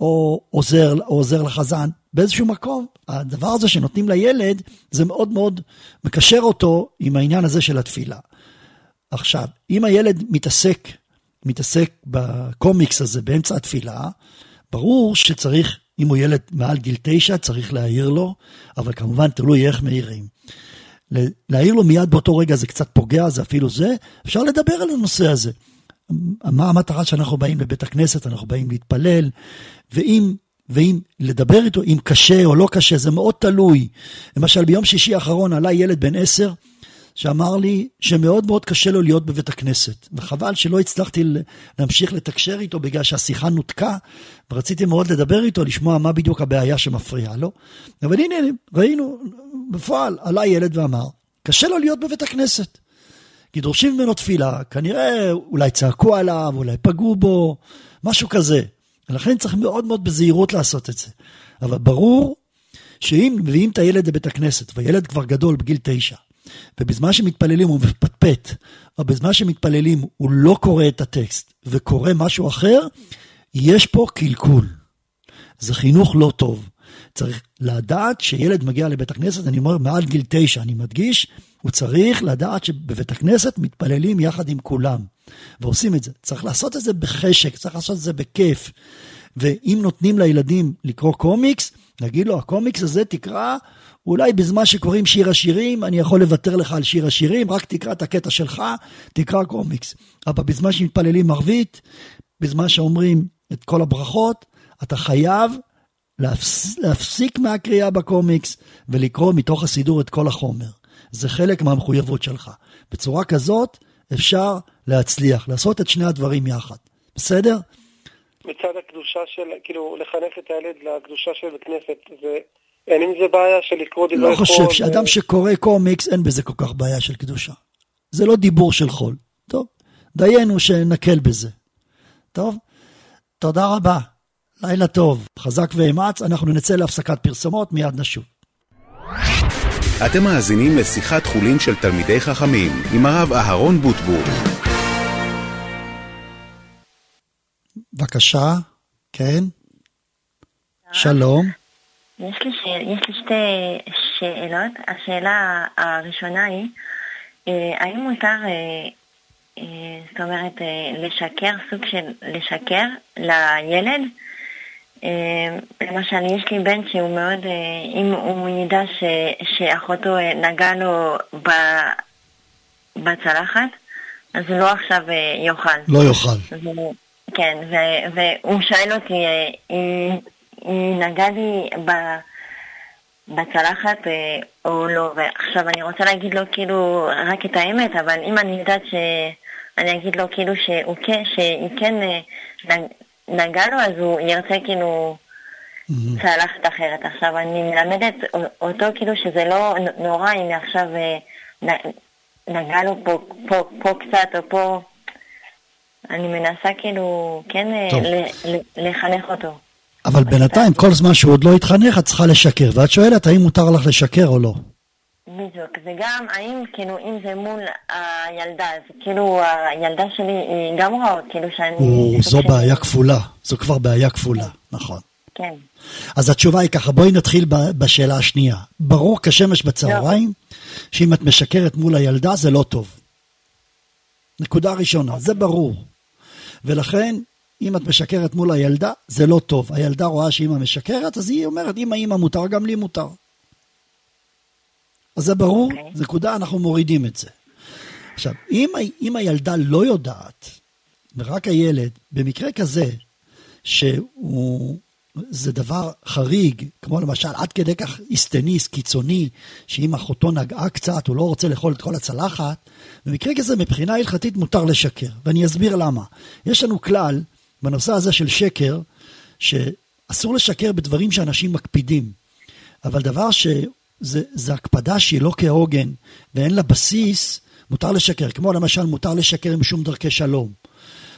Speaker 2: או עוזר, או עוזר לחזן. באיזשהו מקום, הדבר הזה שנותנים לילד, זה מאוד מאוד מקשר אותו עם העניין הזה של התפילה. עכשיו, אם הילד מתעסק, מתעסק בקומיקס הזה באמצע התפילה, ברור שצריך אם הוא ילד מעל גיל תשע, צריך להעיר לו, אבל כמובן תלוי איך מעירים. להעיר לו מיד באותו רגע זה קצת פוגע, זה אפילו זה, אפשר לדבר על הנושא הזה. מה המטרה שאנחנו באים לבית הכנסת, אנחנו באים להתפלל, ואם, ואם לדבר איתו, אם קשה או לא קשה, זה מאוד תלוי. למשל, ביום שישי האחרון עלה ילד בן עשר, שאמר לי שמאוד מאוד קשה לו להיות בבית הכנסת, וחבל שלא הצלחתי להמשיך לתקשר איתו בגלל שהשיחה נותקה, ורציתי מאוד לדבר איתו, לשמוע מה בדיוק הבעיה שמפריעה לו. אבל הנה, ראינו, בפועל, עלה ילד ואמר, קשה לו להיות בבית הכנסת. כי דורשים ממנו תפילה, כנראה אולי צעקו עליו, אולי פגעו בו, משהו כזה. ולכן צריך מאוד מאוד בזהירות לעשות את זה. אבל ברור שאם מביאים את הילד לבית הכנסת, והילד כבר גדול בגיל תשע, ובזמן שמתפללים הוא מפטפט, או בזמן שמתפללים הוא לא קורא את הטקסט וקורא משהו אחר, יש פה קלקול. זה חינוך לא טוב. צריך לדעת שילד מגיע לבית הכנסת, אני אומר מעל גיל תשע, אני מדגיש, הוא צריך לדעת שבבית הכנסת מתפללים יחד עם כולם, ועושים את זה. צריך לעשות את זה בחשק, צריך לעשות את זה בכיף. ואם נותנים לילדים לקרוא קומיקס, נגיד לו, הקומיקס הזה תקרא אולי בזמן שקוראים שיר השירים, אני יכול לוותר לך על שיר השירים, רק תקרא את הקטע שלך, תקרא קומיקס. אבל בזמן שמתפללים ערבית, בזמן שאומרים את כל הברכות, אתה חייב להפס... להפסיק מהקריאה בקומיקס ולקרוא מתוך הסידור את כל החומר. זה חלק מהמחויבות שלך. בצורה כזאת אפשר להצליח, לעשות את שני הדברים יחד. בסדר?
Speaker 8: מצד הקדושה של, כאילו, לחנך את הילד לקדושה של הכנסת, זה אין עם זה בעיה של לקרוא דברי חול?
Speaker 2: לא חושב שאדם שקורא קומיקס אין בזה כל כך בעיה של קדושה. זה לא דיבור של חול. טוב, דיינו שנקל בזה. טוב, תודה רבה. לילה טוב, חזק ואמץ, אנחנו נצא להפסקת פרסומות, מיד נשוב.
Speaker 1: אתם מאזינים לשיחת חולין של תלמידי חכמים עם הרב אהרון בוטבור.
Speaker 2: בבקשה, כן? שלום.
Speaker 9: יש לי, ש... יש לי שתי שאלות. השאלה הראשונה היא, אה, האם מותר, אה, אה, זאת אומרת, לשקר, סוג של לשקר לילד? למשל, יש לי בן שהוא מאוד, אם הוא ידע ש, שאחותו נגע לו ב, בצלחת, אז הוא לא עכשיו יאכל.
Speaker 2: לא יאכל.
Speaker 9: כן, ו, והוא שואל אותי, היא נגעה לי ב... בצלחת אה, או לא, ועכשיו אני רוצה להגיד לו כאילו רק את האמת, אבל אם אני יודעת שאני אגיד לו כאילו שהוא כן, שהיא כן אה, נגעה לו, אז הוא ירצה כאילו צלחת אחרת. עכשיו אני מלמדת אותו כאילו שזה לא נורא אם עכשיו אה, נגע לו פה, פה, פה קצת או פה... אני מנסה כאילו כן לחנך אותו.
Speaker 2: אבל בינתיים, כל זמן שהוא עוד לא התחנך, את צריכה לשקר. ואת שואלת האם מותר לך לשקר או לא.
Speaker 9: בדיוק, וגם האם, כאילו, אם זה מול הילדה, אז כאילו, הילדה שלי היא גם רואה, כאילו שאני...
Speaker 2: או, זו בעיה כפולה, זו כבר בעיה כפולה, נכון.
Speaker 9: כן.
Speaker 2: אז התשובה היא ככה, בואי נתחיל בשאלה השנייה. ברור כשמש בצהריים, שאם את משקרת מול הילדה זה לא טוב. נקודה ראשונה, זה ברור. ולכן אם את משקרת מול הילדה, זה לא טוב. הילדה רואה שאמא משקרת, אז היא אומרת, אם האמא מותר, גם לי מותר. אז זה ברור, okay. אוקיי. נקודה, אנחנו מורידים את זה. עכשיו, אם, אם הילדה לא יודעת, ורק הילד, במקרה כזה, שהוא, זה דבר חריג, כמו למשל עד כדי כך היסטניסט, קיצוני, שאם אחותו נגעה קצת, הוא לא רוצה לאכול את כל הצלחת, במקרה כזה מבחינה הלכתית מותר לשקר, ואני אסביר למה. יש לנו כלל בנושא הזה של שקר, שאסור לשקר בדברים שאנשים מקפידים, אבל דבר שזה הקפדה שהיא לא כהוגן ואין לה בסיס, מותר לשקר. כמו למשל, מותר לשקר משום דרכי שלום,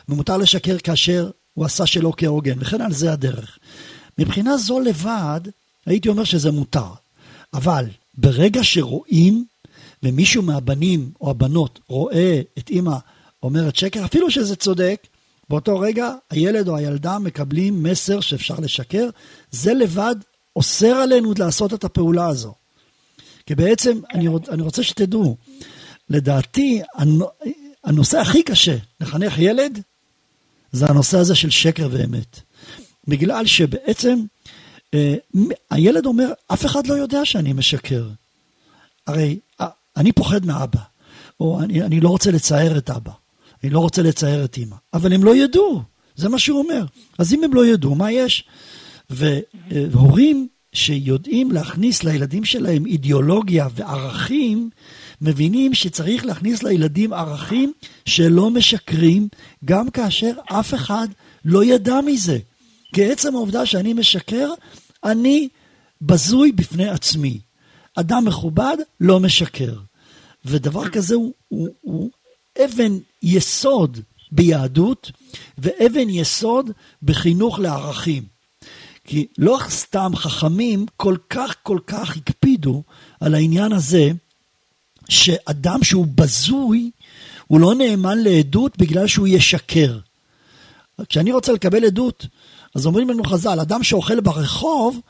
Speaker 2: ומותר לשקר כאשר הוא עשה שלא כהוגן, וכן על זה הדרך. מבחינה זו לבד, הייתי אומר שזה מותר. אבל ברגע שרואים, ומישהו מהבנים או הבנות רואה את אימא אומרת שקר, אפילו שזה צודק, באותו רגע הילד או הילדה מקבלים מסר שאפשר לשקר, זה לבד אוסר עלינו לעשות את הפעולה הזו. כי בעצם, אני, רוצ, אני רוצה שתדעו, לדעתי, הנושא הכי קשה לחנך ילד, זה הנושא הזה של שקר ואמת. בגלל שבעצם, אה, הילד אומר, אף אחד לא יודע שאני משקר. הרי אה, אני פוחד מאבא, או אני, אני לא רוצה לצער את אבא. אני לא רוצה לצייר את אימא. אבל הם לא ידעו, זה מה שהוא אומר. אז אם הם לא ידעו, מה יש? והורים שיודעים להכניס לילדים שלהם אידיאולוגיה וערכים, מבינים שצריך להכניס לילדים ערכים שלא משקרים, גם כאשר אף אחד לא ידע מזה. כי עצם העובדה שאני משקר, אני בזוי בפני עצמי. אדם מכובד לא משקר. ודבר כזה הוא, הוא, הוא אבן יסוד ביהדות ואבן יסוד בחינוך לערכים. כי לא סתם חכמים כל כך כל כך הקפידו על העניין הזה שאדם שהוא בזוי הוא לא נאמן לעדות בגלל שהוא ישקר. כשאני רוצה לקבל עדות, אז אומרים לנו חז"ל, אדם שאוכל ברחוב,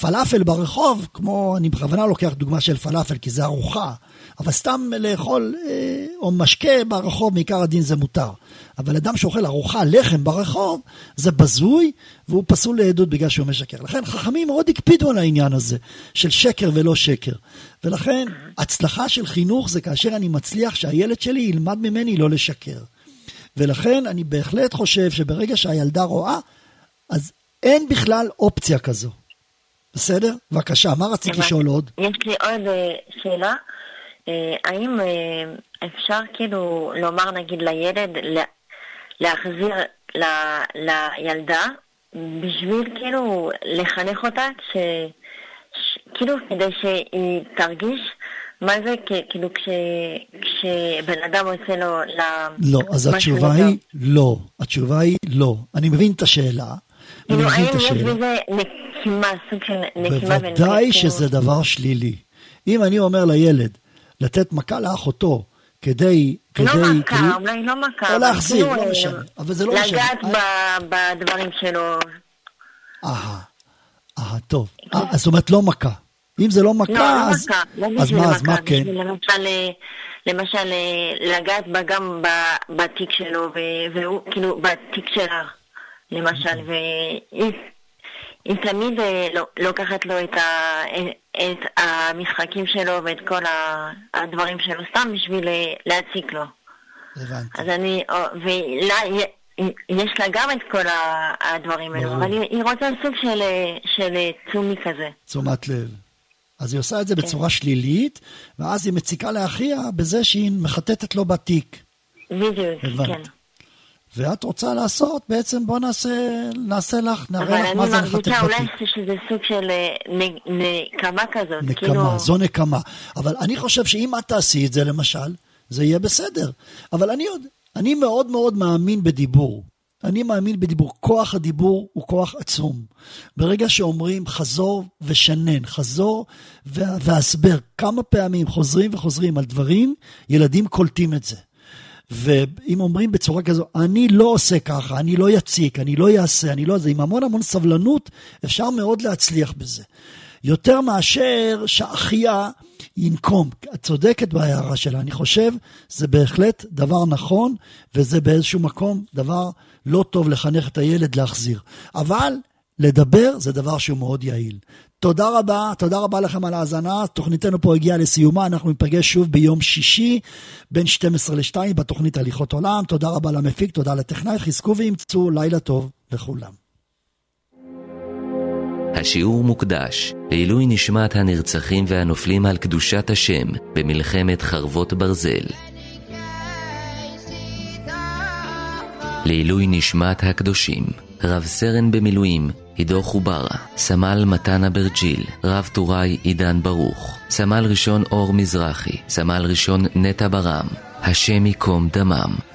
Speaker 2: פלאפל ברחוב, כמו, אני בכוונה לוקח דוגמה של פלאפל כי זה ארוחה, אבל סתם לאכול אה, או משקה ברחוב, מעיקר הדין זה מותר. אבל אדם שאוכל ארוחה, לחם ברחוב, זה בזוי, והוא פסול לעדות בגלל שהוא משקר. לכן חכמים מאוד הקפידו על העניין הזה, של שקר ולא שקר. ולכן, הצלחה של חינוך זה כאשר אני מצליח שהילד שלי ילמד ממני לא לשקר. ולכן אני בהחלט חושב שברגע שהילדה רואה, אז אין בכלל אופציה כזו. בסדר? בבקשה, מה רצית לשאול עוד?
Speaker 9: יש לי עוד אה, שאלה. אה, האם אה, אפשר כאילו לומר נגיד לילד להחזיר ל, לילדה בשביל כאילו לחנך אותה ש, כאילו כדי שהיא תרגיש מה זה כאילו כש, כשבן אדם עושה לו.
Speaker 2: לא, אז התשובה היא לא. התשובה היא לא. אני מבין את השאלה.
Speaker 9: כאילו, האם יש בזה נקימה, סוג של נקימה?
Speaker 2: בוודאי שזה דבר שלילי. אם אני אומר לילד לתת מכה לאחותו כדי...
Speaker 9: לא מכה, כדי... אולי לא מכה.
Speaker 2: או להחזיר, לא אה, משנה. אבל זה לא
Speaker 9: משנה. לגעת בדברים שלו.
Speaker 2: אהה, אהה, טוב. אה, זאת אומרת לא מכה. אם זה לא מכה,
Speaker 9: לא,
Speaker 2: אז,
Speaker 9: לא מכה. לא
Speaker 2: אז מה, אז מה כן?
Speaker 9: למשל, למשל לגעת בה גם בתיק שלו, והוא, כאילו, בתיק שלה, למשל, אוקיי. והיא היא תמיד אה, לא, לוקחת לו את, ה, את המשחקים שלו ואת כל הדברים שלו, סתם בשביל אה, להציק לו.
Speaker 2: הבנתי.
Speaker 9: אז אני, ולה, יש לה גם את כל הדברים האלו, אבל היא רוצה סוג של, של תשומי כזה.
Speaker 2: תשומת לב. אז היא עושה את זה כן. בצורה שלילית, ואז היא מציקה לאחיה בזה שהיא מחטטת לו בתיק.
Speaker 9: בדיוק, כן.
Speaker 2: ואת רוצה לעשות, בעצם בוא נעשה, נעשה לך, נראה לך מה זה לחטט בתיק. אבל
Speaker 9: אני מרגישה אולי שזה סוג של אה, נקמה כזאת.
Speaker 2: נקמה, כאילו... זו נקמה. אבל אני חושב שאם את תעשי את זה למשל, זה יהיה בסדר. אבל אני עוד, אני מאוד מאוד מאמין בדיבור. אני מאמין בדיבור. כוח הדיבור הוא כוח עצום. ברגע שאומרים חזור ושנן, חזור והסבר, כמה פעמים חוזרים וחוזרים על דברים, ילדים קולטים את זה. ואם אומרים בצורה כזו, אני לא עושה ככה, אני לא יציק, אני לא אעשה, אני לא זה, עם המון המון סבלנות, אפשר מאוד להצליח בזה. יותר מאשר שאחיה ינקום. את צודקת בהערה שלה, אני חושב, זה בהחלט דבר נכון, וזה באיזשהו מקום דבר לא טוב לחנך את הילד להחזיר. אבל לדבר זה דבר שהוא מאוד יעיל. תודה רבה, תודה רבה לכם על ההאזנה. תוכניתנו פה הגיעה לסיומה, אנחנו ניפגש שוב ביום שישי, בין 12 ל-2 בתוכנית הליכות עולם. תודה רבה למפיק, תודה לטכנאי, חזקו ואימצו, לילה טוב לכולם.
Speaker 10: השיעור מוקדש לעילוי נשמת הנרצחים והנופלים על קדושת השם במלחמת חרבות ברזל. לעילוי נשמת הקדושים, רב סרן במילואים עידו חוברה, סמל מתן אברג'יל, רב טוראי עידן ברוך, סמל ראשון אור מזרחי, סמל ראשון נטע ברם, השם ייקום דמם.